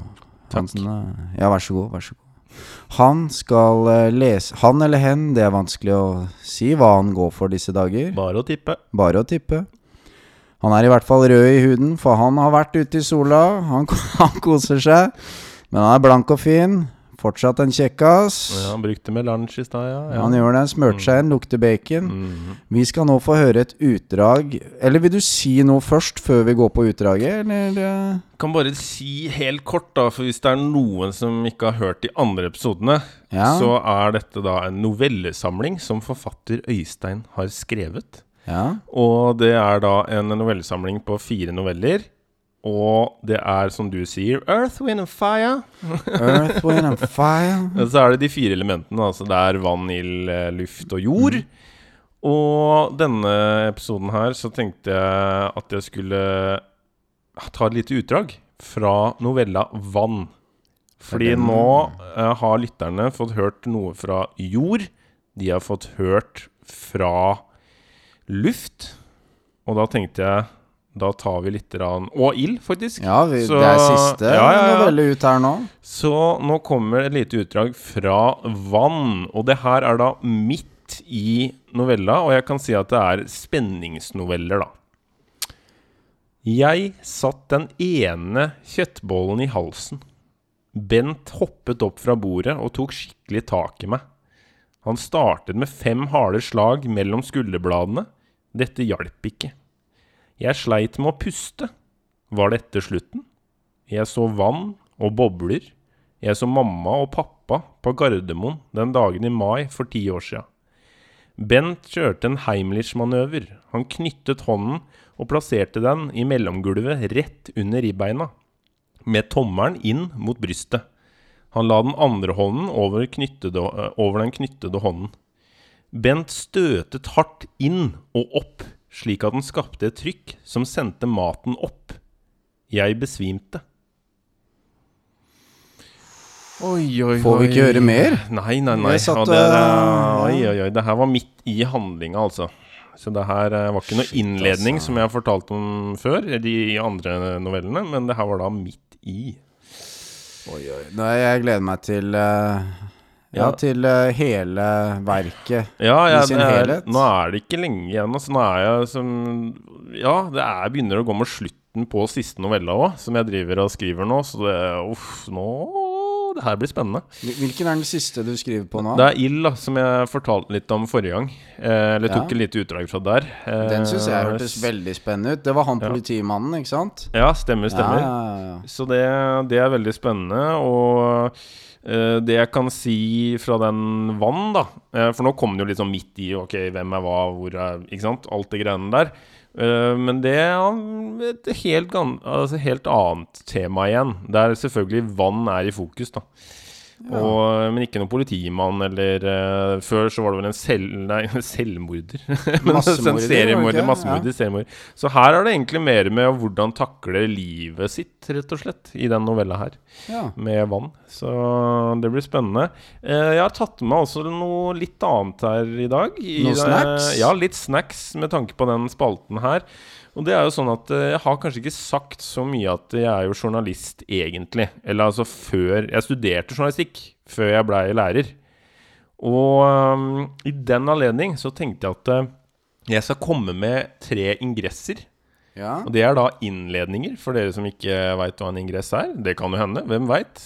Takk. eh, ja, vær så god, vær så god. Han skal eh, lese Han eller hen, det er vanskelig å si hva han går for disse dager. Bare å tippe. Bare å tippe. Han er i hvert fall rød i huden, for han har vært ute i sola. Han, han koser seg. Men han er blank og fin. Fortsatt en kjekkas. Ja, han brukte melange i stad, ja. ja. Han gjør det. Smørte seg inn, lukter bacon. Mhm. Vi skal nå få høre et utdrag. Eller vil du si noe først, før vi går på utdraget? Eller? eh? Kan bare si helt kort, da, for hvis det er noen som ikke har hørt de andre episodene, Ja. så er dette da en novellesamling som forfatter Øystein har skrevet. Ja. Og det er da en novellesamling på fire noveller. Og det er, som du sier, Earth, Wind and Fire. Earth, wind and fire. Så er det de fire elementene. Altså det er vann, ild, eh, luft og jord. Og denne episoden her så tenkte jeg at jeg skulle ta et lite utdrag fra novella 'Vann'. Fordi nå eh, har lytterne fått hørt noe fra jord. De har fått hørt fra luft. Og da tenkte jeg Da tar vi litt rann, Og ild, faktisk. Ja, vi, Så- det er siste ja, ja, ja. novelle ut her nå. Så nå kommer et lite utdrag fra Vann. Og det her er da midt i novella, og jeg kan si at det er spenningsnoveller, da. Jeg satt den ene kjøttbollen i halsen. Bent hoppet opp fra bordet og tok skikkelig tak i meg. Han startet med fem harde slag mellom skulderbladene. Dette hjalp ikke. Jeg sleit med å puste. Var dette slutten? Jeg så vann og bobler. Jeg så mamma og pappa på Gardermoen den dagen i mai for ti år sia. Bent kjørte en Heimlich-manøver. Han knyttet hånden og plasserte den i mellomgulvet rett under ribbeina, med tommelen inn mot brystet. Han la den andre hånden over, knyttede, øh, over den knyttede hånden. Bent støtet hardt inn og opp, slik at den skapte et trykk som sendte maten opp. Jeg besvimte. Oi, oi, oi. Får vi ikke høre mer? Nei, nei, nei. Satt, det, det, øh, oi, oi, oi. Det her var midt i handlinga, altså. Så det her eh, var ikke noe Shit, innledning, altså. som jeg har fortalt om før, de andre novellene, men det her var da midt i. Oi, oi. Nei, jeg gleder meg til uh, Ja, Ja. til uh, hele verket. Ja, I sin er, helhet. nå er det ikke lenge igjen. Altså, nå er jeg som Ja, det er, begynner å gå mot slutten på siste novella òg, som jeg driver og skriver nå. Så det Uff, nå Det her blir spennende. Hvilken er den siste du skriver på nå? Det er Ild, som jeg fortalte litt om forrige gang. Eh, eller tok Ja. et lite utdrag fra der. Eh, Den syns jeg hørtes veldig spennende ut. Det var han politimannen, ikke sant? Ja, stemmer, stemmer. Ja, ja, ja. Så det, det er veldig spennende. Og eh, det jeg kan si fra den vann, da eh, For nå kom det jo litt sånn midt i ok, hvem er hva, hvor er Ikke sant? Alt det greiene der. Eh, men det er et helt, altså helt annet tema igjen. Der selvfølgelig vann er i fokus, da. Og, men ikke noen politimann eller uh, Før så var det vel en selv, nei, selvmorder. Massemorder, en seriemorder. ikke? Massemorder, seriemorder. Så her er det egentlig mer med hvordan takle livet sitt, rett og slett, i den novella her. ja. Med vann. Så det blir spennende. Uh, jeg har tatt med altså noe litt annet her i dag. I, Noe snacks? Uh, ja, litt snacks med tanke på den spalten her. Og det er jo sånn at eh, jeg har kanskje ikke sagt så mye at jeg er jo journalist egentlig. Eller altså før Jeg studerte journalistikk før jeg blei lærer. Og um, i den anledning så tenkte jeg at uh, jeg skal komme med tre ingresser. ja. Og det er da innledninger, for dere som ikke veit hva en ingress er. Det kan jo hende, hvem veit.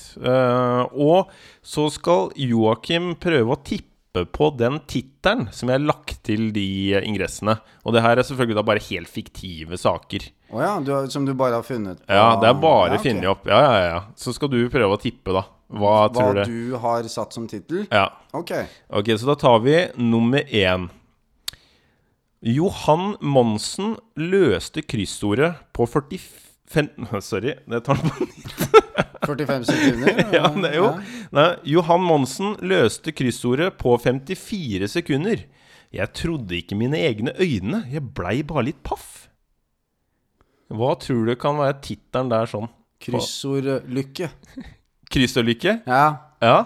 og så skal Joakim prøve å tippe på den tittelen som jeg har lagt til de ingressene. Og det her er selvfølgelig da bare helt fiktive saker. Å ja, du, som du bare har funnet på Ja, det er bare Ja, okay. funnet opp. Ja, ja, ja. Så skal du prøve å tippe, da. Hva, Hva tror du? du har satt som tittel? Ja. Ok. Ok, så da tar vi nummer én. Johan Monsen løste kryssordet på 45 Sorry, det tar den på 45 sekunder? Ja, det, jo. Nei, Johan Monsen løste kryssordet på 54 sekunder. Jeg trodde ikke mine egne øyne. Jeg blei bare litt paff. Hva tror du kan være tittelen der sånn? Kryssordlykke. Kryssordlykke? Ja. Ja.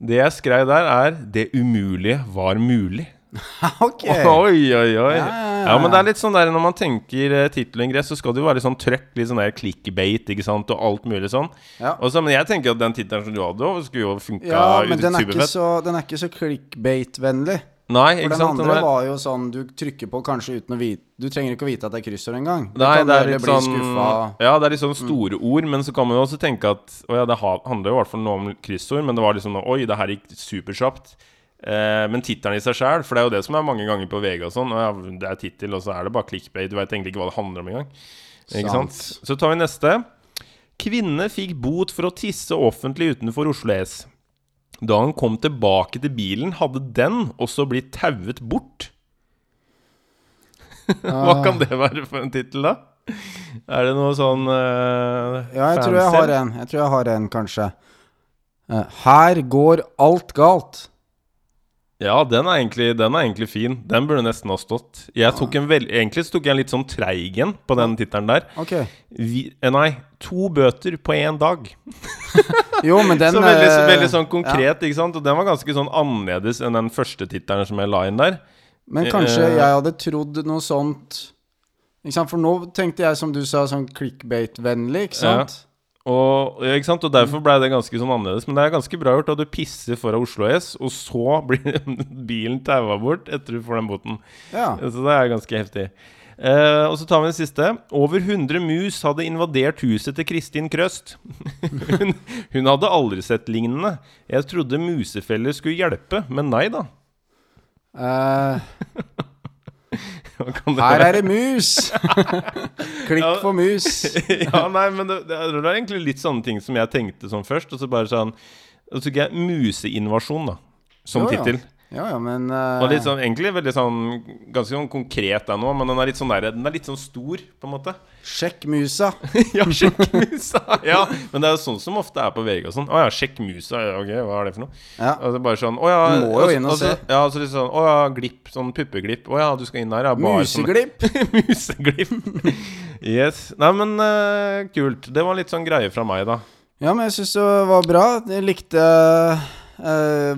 Det jeg skrev der, er 'Det umulige var mulig'. ok. Oi, oi, oi. Ja, ja, ja. Ja, men det er litt sånn der når man tenker uh, tittelingress, så skal det jo være litt sånn trøkk, litt sånn der clickbait, ikke sant, og alt mulig sånn. Ja. Og men jeg tenker at den tittelen som du hadde, skulle jo funka Ja, men den er ikke så, den er ikke så clickbait-vennlig. Nei, For ikke den sant? andre Den er- var jo sånn du trykker på kanskje uten å vite Du trenger ikke å vite at det er kryssord engang. Nei, det er litt sånn skuffa. Ja, det er litt sånn store ord, men så kan man jo også tenke at Å ja, det handler jo i hvert fall noe om kryssord, men det var liksom Oi, det her gikk superkjapt. Eh, men tittelen i seg sjøl, for det er jo det som er mange ganger på VG og sånn. det er tittel, og så er det bare clickbait. Du veit egentlig ikke hva det handler om engang. Ikke sant? Sant. Så tar vi neste. Kvinne fikk bot for å tisse offentlig utenfor Oslo S. Da han kom tilbake til bilen, hadde den også blitt tauet bort. Hva kan det være for en tittel, da? Er det noe sånn uh, Ja, jeg tror jeg har en. Jeg tror jeg har en, kanskje. Uh, her går alt galt. Ja, den er, egentlig, den er egentlig fin. Den burde nesten ha stått. Jeg tok en vel, egentlig tok jeg en litt sånn treig en på den tittelen der. Okay. Vi, eh, nei, to bøter på én dag. Jo, men den så veldig, så, veldig sånn konkret, ikke sant? Og den var ganske sånn annerledes enn den første tittelen som jeg la inn der. Men kanskje eh, jeg hadde trodd noe sånt For nå tenkte jeg, som du sa, sånn clickbait-vennlig, ikke sant? Ja. Og, ikke sant? og derfor ble det ganske sånn annerledes. Men det er ganske bra gjort at du pisser foran Oslo S, og så blir bilen taua bort etter du får den boten. Ja. Så det er ganske heftig. Eh, og så tar vi den siste. Over 100 mus hadde invadert huset til Kristin Krøst. hun, hun hadde aldri sett lignende. Jeg trodde musefeller skulle hjelpe, men nei da. Det her er det mus! Klikk Ja. for mus. ja, nei, men det, det, det er egentlig litt sånne ting som jeg tenkte sånn først. Og så bare sånn Og så tok jeg museinvasjon, da. Som ja. tittel. Ja, ja, ja, men uh... Og litt sånn, egentlig veldig sånn Ganske sånn konkret den òg, men den er litt sånn der, Den er litt sånn stor, på en måte. Sjekk musa. ja, sjekk musa! Ja, men det er jo sånn som ofte er på VG og sånn. Å ja, sjekk musa. Ja, Ok, hva er det for noe? Ja. Altså bare sånn Å ja Du må jo inn og så- se. Ja, så litt sånn Å ja, glipp. Sånn puppeglipp. Å ja, du skal inn her, ja. bare sånn- Museglipp. Museglipp. yes. Nei, men uh, kult. Det var litt sånn greie fra meg, da. Ja, men jeg syns det var bra. Jeg likte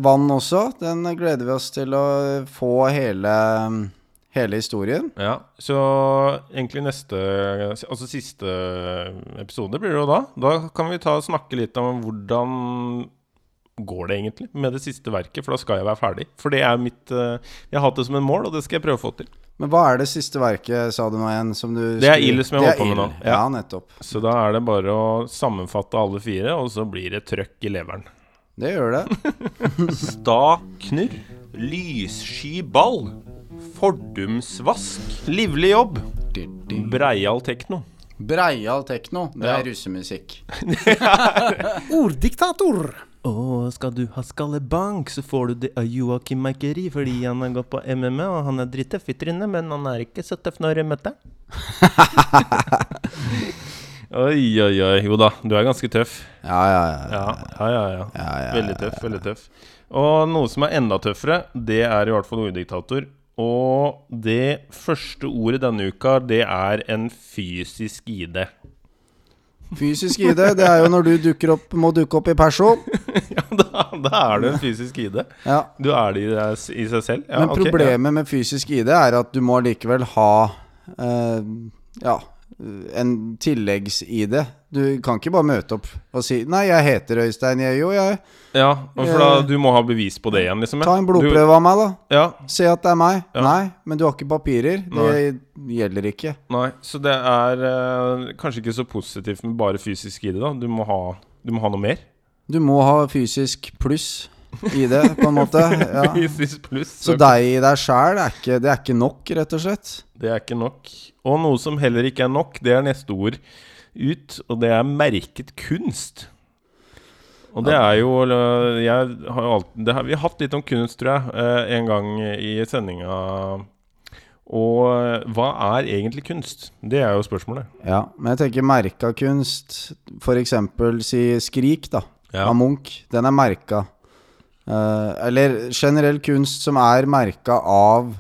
vann også. Den gleder vi oss til å få hele, hele historien. Ja, så egentlig neste Altså siste episode blir det jo da. Da kan vi ta og snakke litt om hvordan går det egentlig med det siste verket, for da skal jeg være ferdig. For det er mitt eh, Jeg har hatt det som en mål, og det skal jeg prøve å få til. Men hva er det siste verket, sa du nå igjen? Som du Det er Ild som jeg er holder på med nå. Ja. Ja, nettopp. Så da er det bare å sammenfatte alle fire, og så blir det trøkk i leveren. Det gjør det. Sta knurr. Lyssky ball. Fordumsvask. Livlig jobb. Breial tekno. Breial tekno. Det Ja. er russemusikk. Orddiktator. Å, skal du ha skallebank, så får du det av Joakim Meikeri fordi han har gått på MMA, og han er drittøff i trynet, men han er ikke så tøff når jeg møter. Oi, oi, oi. Jo da, du er ganske tøff. Ja, ja, ja. Ja, ja, ja. ja. Ja, ja, Veldig tøff, veldig tøff. Og noe som er enda tøffere, det er i hvert fall orddiktator. Og det første ordet denne uka, det er en fysisk ID. Fysisk ID, det er jo når du dukker opp, må dukke opp i perso. Ja, da, da er du en fysisk ID. Ja. Du er det i, seg selv. Ja, Men ok, ja. problemet med fysisk ID er at du må likevel ha eh, Ja, en tilleggs-ID. Du kan ikke bare møte opp og si 'Nei, jeg heter Øystein, jo, jeg'. Ja, for da, du må ha bevis på det igjen, liksom. ja. Ta en blodprøve av meg, da. Ja, Se at det er meg. Ja. Nei, men du har ikke papirer. Det gjelder ikke. nei. Så det er uh, kanskje ikke så positivt med bare fysisk ID, da. Du må ha, du må ha noe mer. Du må ha fysisk pluss i det, på en måte. Ja. Så deg i deg sjæl, det er ikke nok, rett og slett. Det er ikke nok. Og noe som heller ikke er nok, det er neste ord ut, og det er merket kunst. Og det er jo har alltid det har, Vi har hatt litt om kunst, tror jeg, eh, en gang i sendinga. Og øh, hva er egentlig kunst? Det er jo spørsmålet. Ja, men jeg tenker merka kunst, eksempel si Skrik, da, Ja. av Munch. Den er merka. Eh, eller generell kunst som er merka av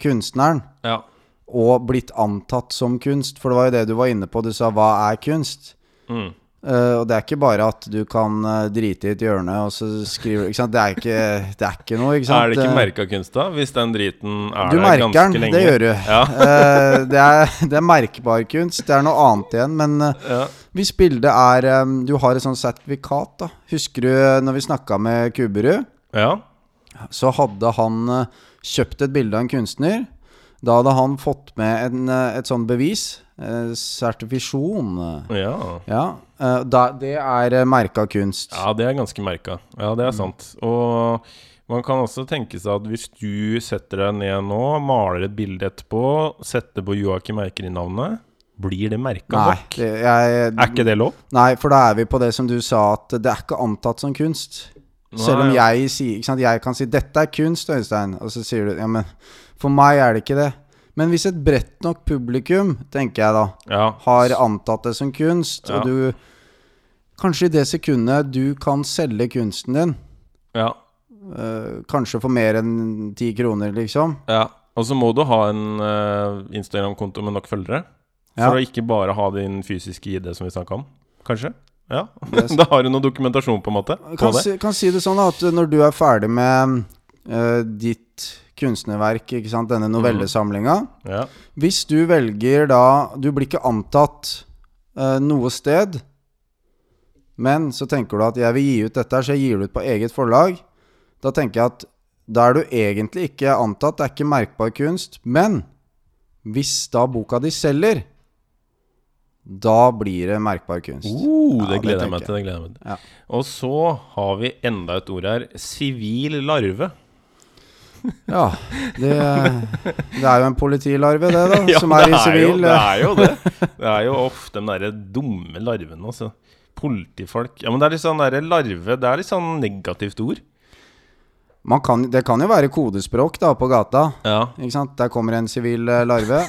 kunstneren, Ja. og blitt antatt som kunst. For det var jo det du var inne på, du sa 'hva er kunst'? Mm. Uh, og det er ikke bare at du kan eh, drite i et hjørne og så skriver sant? Det er ikke, det er ikke noe, ikke sant? Er det ikke merka kunst, da? Hvis den driten er Du der merker ganske den, lenge? det gjør du. Ja. uh, det, er, det er merkbar kunst. Det er noe annet igjen. Men uh, ja. hvis bildet er um, Du har et sånt sertifikat, da. Husker du når vi snakka med Kuberud? Ja. Så hadde han eh, kjøpt et bilde av en kunstner. Da hadde han fått med en, eh, et sånt bevis. eh, sertifisjon. Ja. Ja. da, det er merka kunst. Ja, det er ganske merka. Ja, det er sant. Og man kan også tenke seg at hvis du setter deg ned nå, maler et bilde etterpå, setter på Joakim Eikeri-navnet, blir det merka nok? jeg, Er ikke det lov? nei, for da er vi på det som du sa, at det er ikke antatt som kunst. Selv om jeg sier ikke sant? Jeg kan si 'dette er kunst', Øystein, og så sier du 'ja, men for meg er det ikke det'. Men hvis et bredt nok publikum, tenker jeg da, Ja. har antatt det som kunst, Ja. og du Kanskje i det sekundet du kan selge kunsten din, ja. øh, kanskje for mer enn ti kroner, liksom. ja. Og så må du ha en eh, Instagram-konto med nok følgere. For å ikke bare ha din fysiske ID, som vi snakka om. Kanskje? Ja. Da har du noe dokumentasjon, på en måte. På Kan det. si, kan si det sånn at når du er ferdig med uh, ditt kunstnerverk, ikke sant, denne novellesamlinga Ja. Hvis du velger da Du blir ikke antatt uh, noe sted, men så tenker du at jeg vil gi ut dette, her, så jeg gir det ut på eget forlag. Da tenker jeg at da er du egentlig ikke antatt, det er ikke merkbar kunst. Men hvis da boka di selger, da blir det merkbar kunst. Ja, det det gleder jeg meg til. det gleder jeg meg til Ja. Og så har vi enda et ord her. Sivil larve. Ja, det, det er jo en politilarve, det, da, Ja, som er i sivil. jo, det er jo det. Det er jo ofte de derre dumme larvene, altså. Politifolk. Ja, men det er litt sånn derre larve Det er litt sånn negativt ord. Man kan, det kan jo være kodespråk da på gata. Ja. Ikke sant? Der kommer en sivil eh, larve.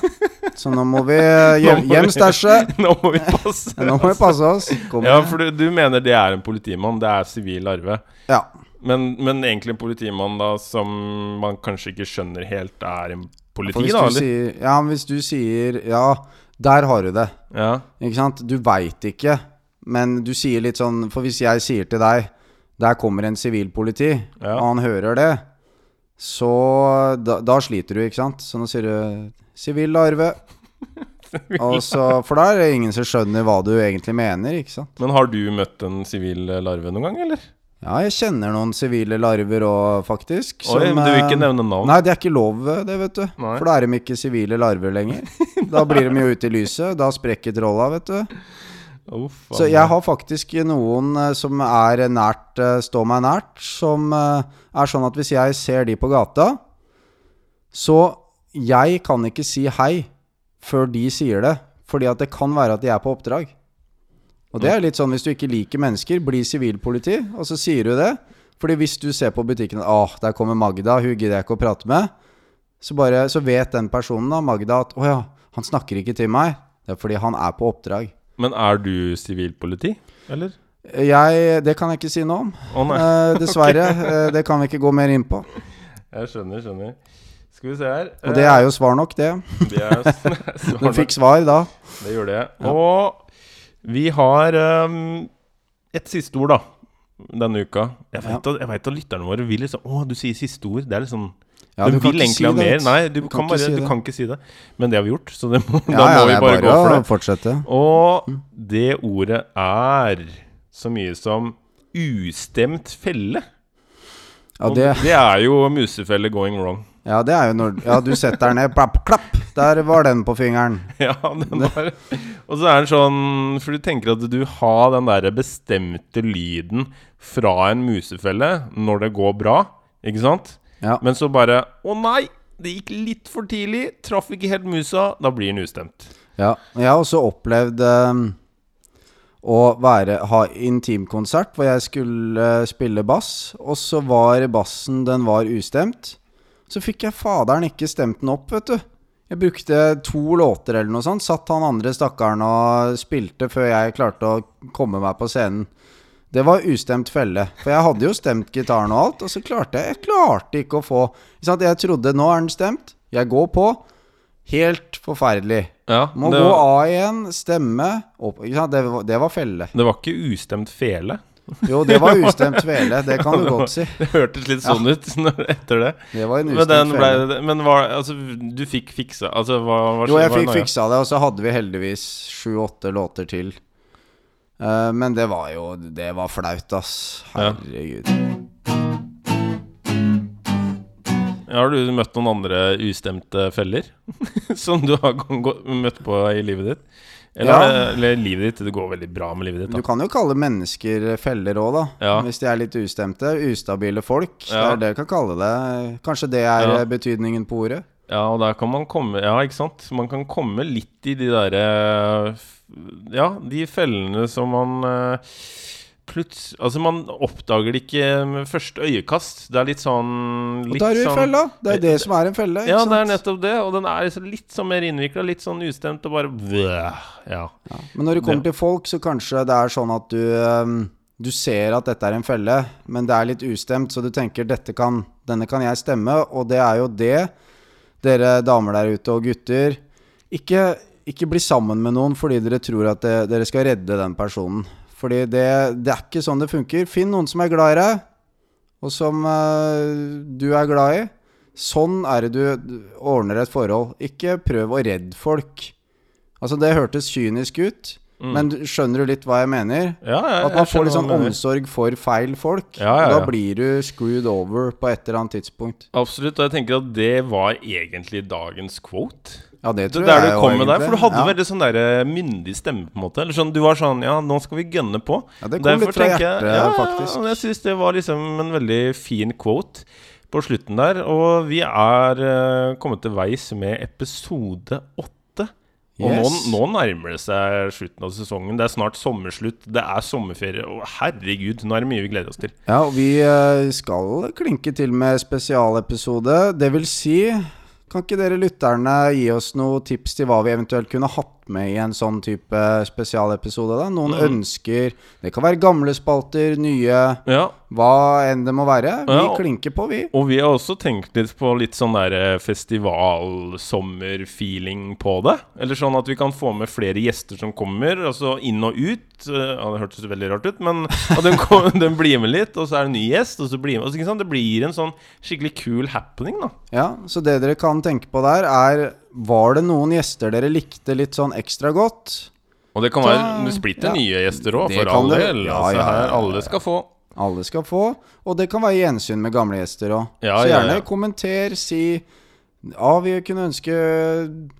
Så nå må vi eh, hjem, Nå må vi- stæsje. Nå må vi passe. Nå må vi passe oss. Ja, for du, du mener det er en politimann. Det er sivil larve. Ja. Men, men egentlig en politimann da som man kanskje ikke skjønner helt er en politi, da? Eller? sier Ja, men hvis du sier Ja, der har du det. Ja. Ikke sant? Du veit ikke, men du sier litt sånn For hvis jeg sier til deg Der kommer en sivilpoliti, Ja. og han hører det, så da, da sliter du, ikke sant? Så nå sier du sivil larve. Så, for da er det ingen som skjønner hva du egentlig mener, ikke sant? Men har du møtt en sivil larve noen gang, eller? Ja, jeg kjenner noen sivile larver òg, faktisk. Oi, men du vil ikke nevne navn? Nei, det er ikke lov, det, vet du. Nei. For da er de ikke sivile larver lenger. Da blir de jo ute i lyset. Da sprekker trolla, vet du. Faen. Så jeg har faktisk noen eh, som er nært, eh, står meg nært, som eh, er sånn at hvis jeg ser de på gata, så jeg kan ikke si hei før de sier det. Fordi at det kan være at de er på oppdrag. Og det er litt sånn hvis du ikke liker mennesker, bli sivilpoliti, og så sier du det. Fordi hvis du ser på butikken Åh, der kommer Magda, hun gidder jeg ikke å prate med. Så, bare, så vet den personen, da, Magda, at å ja, han snakker ikke til meg. Det er fordi han er på oppdrag. Men er du sivilpoliti, eller? Jeg, det kan jeg ikke si noe om. Nei. Eh, dessverre. okay. det kan vi ikke gå mer inn på. Jeg skjønner, skjønner. Skal vi se her. Og det er jo svar nok, det. Det, er, svar nok. Du fikk svar da. det gjorde jeg. Ja. Og vi har um, et siste ord, da. Denne uka. Jeg vet, at, at lytterne våre vil liksom Å, du sier siste ord. Det er liksom Ja, du, vil egentlig si ha mer. Nei, du, Du kan, kan ikke bare, si du kan ikke si det. Men det har vi gjort, så det må, Ja, da må vi bare, bare gå for det. fortsette. Og det ordet er så mye som ustemt felle. Ja, det, det er jo musefelle going wrong. ja, det er jo når Ja, du setter den ned, plapp, klapp! Der var den på fingeren. Ja, den var Og så er den sånn For du tenker at du har den der bestemte lyden fra en musefelle når det går bra, ikke sant? Ja. Men så bare Å nei! Det gikk litt for tidlig. Traff ikke helt musa. Da blir den ustemt. Ja, jeg har også opplevd um, å være, ha intimkonsert hvor jeg skulle spille bass, og så var bassen den var ustemt. Så fikk jeg faderen ikke stemt den opp, vet du. Jeg brukte to låter eller noe sånt. Satt han andre stakkaren og spilte før jeg klarte å komme meg på scenen. Det var ustemt felle. For jeg hadde jo stemt gitaren og alt, og så klarte jeg Jeg klarte ikke å få? Jeg trodde nå er den stemt. Jeg går på. Helt forferdelig. Ja, Må gå var, av igjen, stemme opp? Det, var, det var felle. det var ikke ustemt fele. Jo, det var ustemt fele. Det kan du godt si. Det hørtes litt sånn ut når- etter det. Det var en Men, ustemt ble, men var, altså, du fikk fiksa Altså, hva, hva Jo, jeg fikk fiksa det, og så hadde vi heldigvis sju-åtte låter til. Eh, men det var jo Det var flaut, ass. Ja. Herregud. Har du møtt noen andre ustemte feller? som du har møtt på i livet ditt? Eller, Ja. er eller livet ditt, det går veldig bra med livet ditt. Du kan jo kalle mennesker feller òg, da. Ja. Hvis de er litt ustemte. Ustabile folk. Det er det du kan kalle det. Kanskje det er Ja. eh, betydningen på ordet. Ja, og der kan man komme Ja, ikke sant? Man kan komme litt i de derre Ja, de fellene som man eh, Plutselig Altså, man oppdager det ikke med første øyekast. Det er litt sånn Og litt da er du i sånn- fella. Det er det som er en felle. Ja, sant? det er nettopp det. Og den er litt sånn mer innvikla, litt sånn ustemt og bare bleh, Ja. Men når det kommer til folk, så kanskje det er sånn at du ehm, Du ser at dette er en felle, men det er litt ustemt, så du tenker dette kan, denne kan jeg stemme, og det er jo det, dere damer der ute og gutter. Ikke, ikke bli sammen med noen fordi dere tror at det, dere skal redde den personen. Fordi det, det er ikke sånn det funker. Finn noen som er glad i deg, og som uh, du er glad i. Sånn er det du ordner et forhold. Ikke prøv å redde folk. Altså, det hørtes kynisk ut, men skjønner du litt hva jeg mener? Ja, jeg, At man får litt sånn omsorg for feil folk. Ja, ja. Da blir du screwed over på et eller annet tidspunkt. Absolutt. Og jeg tenker at det var egentlig dagens quote. Ja, det Det tror der jeg du kom med der, for du hadde ja. veldig sånn der myndig stemme, på en måte. Eller sånn, Du var sånn Ja, nå skal vi gønne på. Ja, det kom Derfor litt fra jeg- hjertet, ja, faktisk. og Jeg syns det var liksom en veldig fin quote på slutten der. Og vi er uh, kommet til veis med episode åtte. Og Yes. nå, nå nærmer det seg slutten av sesongen. Det er snart sommerslutt. Det er sommerferie. Og herregud, nå er det mye vi gleder oss til. Ja, og vi eh, skal klinke til med spesialepisode. Det vil si, kan ikke dere lytterne gi oss noen tips til hva vi eventuelt kunne hatt med i en sånn type spesialepisode. da Noen ønsker Det kan være gamle spalter, nye Ja. Hva enn det må være. Vi Ja. klinker på, vi. Og vi har også tenkt litt på litt sånn der eh, festivalsommerfeeling på det. Eller sånn at vi kan få med flere gjester som kommer, altså inn og ut. Eh, Ja, det hørtes veldig rart ut, men den, kom, den blir med litt, og så er det en ny gjest, og så blir med altså, ikke sant? Det blir en sånn skikkelig kul happening, da. Ja, Så det dere kan tenke på der, er Var det noen gjester dere likte litt sånn ekstra godt? Og det kan være det splitter ja. nye gjester òg, for all del. Ja, altså, ja, ja, her, alle skal få. Alle skal få. Og det kan være gjensyn med gamle gjester òg. Ja, så ja, gjerne ja. kommenter, si Ja, vi kunne ønske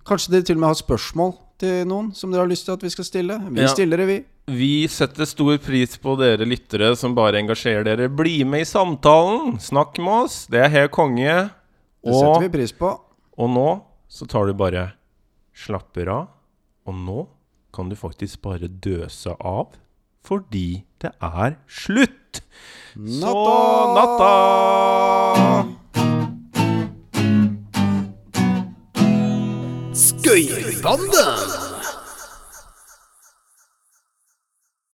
Kanskje dere til og med har spørsmål til noen som dere har lyst til at vi skal stille. Vi Ja. stiller det, vi. Vi setter stor pris på dere lyttere som bare engasjerer dere. Bli med i samtalen! Snakk med oss! Det er helt konge. Det setter Og, vi pris på. og nå så tar du bare slapper av. Og nå kan du faktisk bare døse av. Fordi det er slutt! Så natta! Skøyerbanden!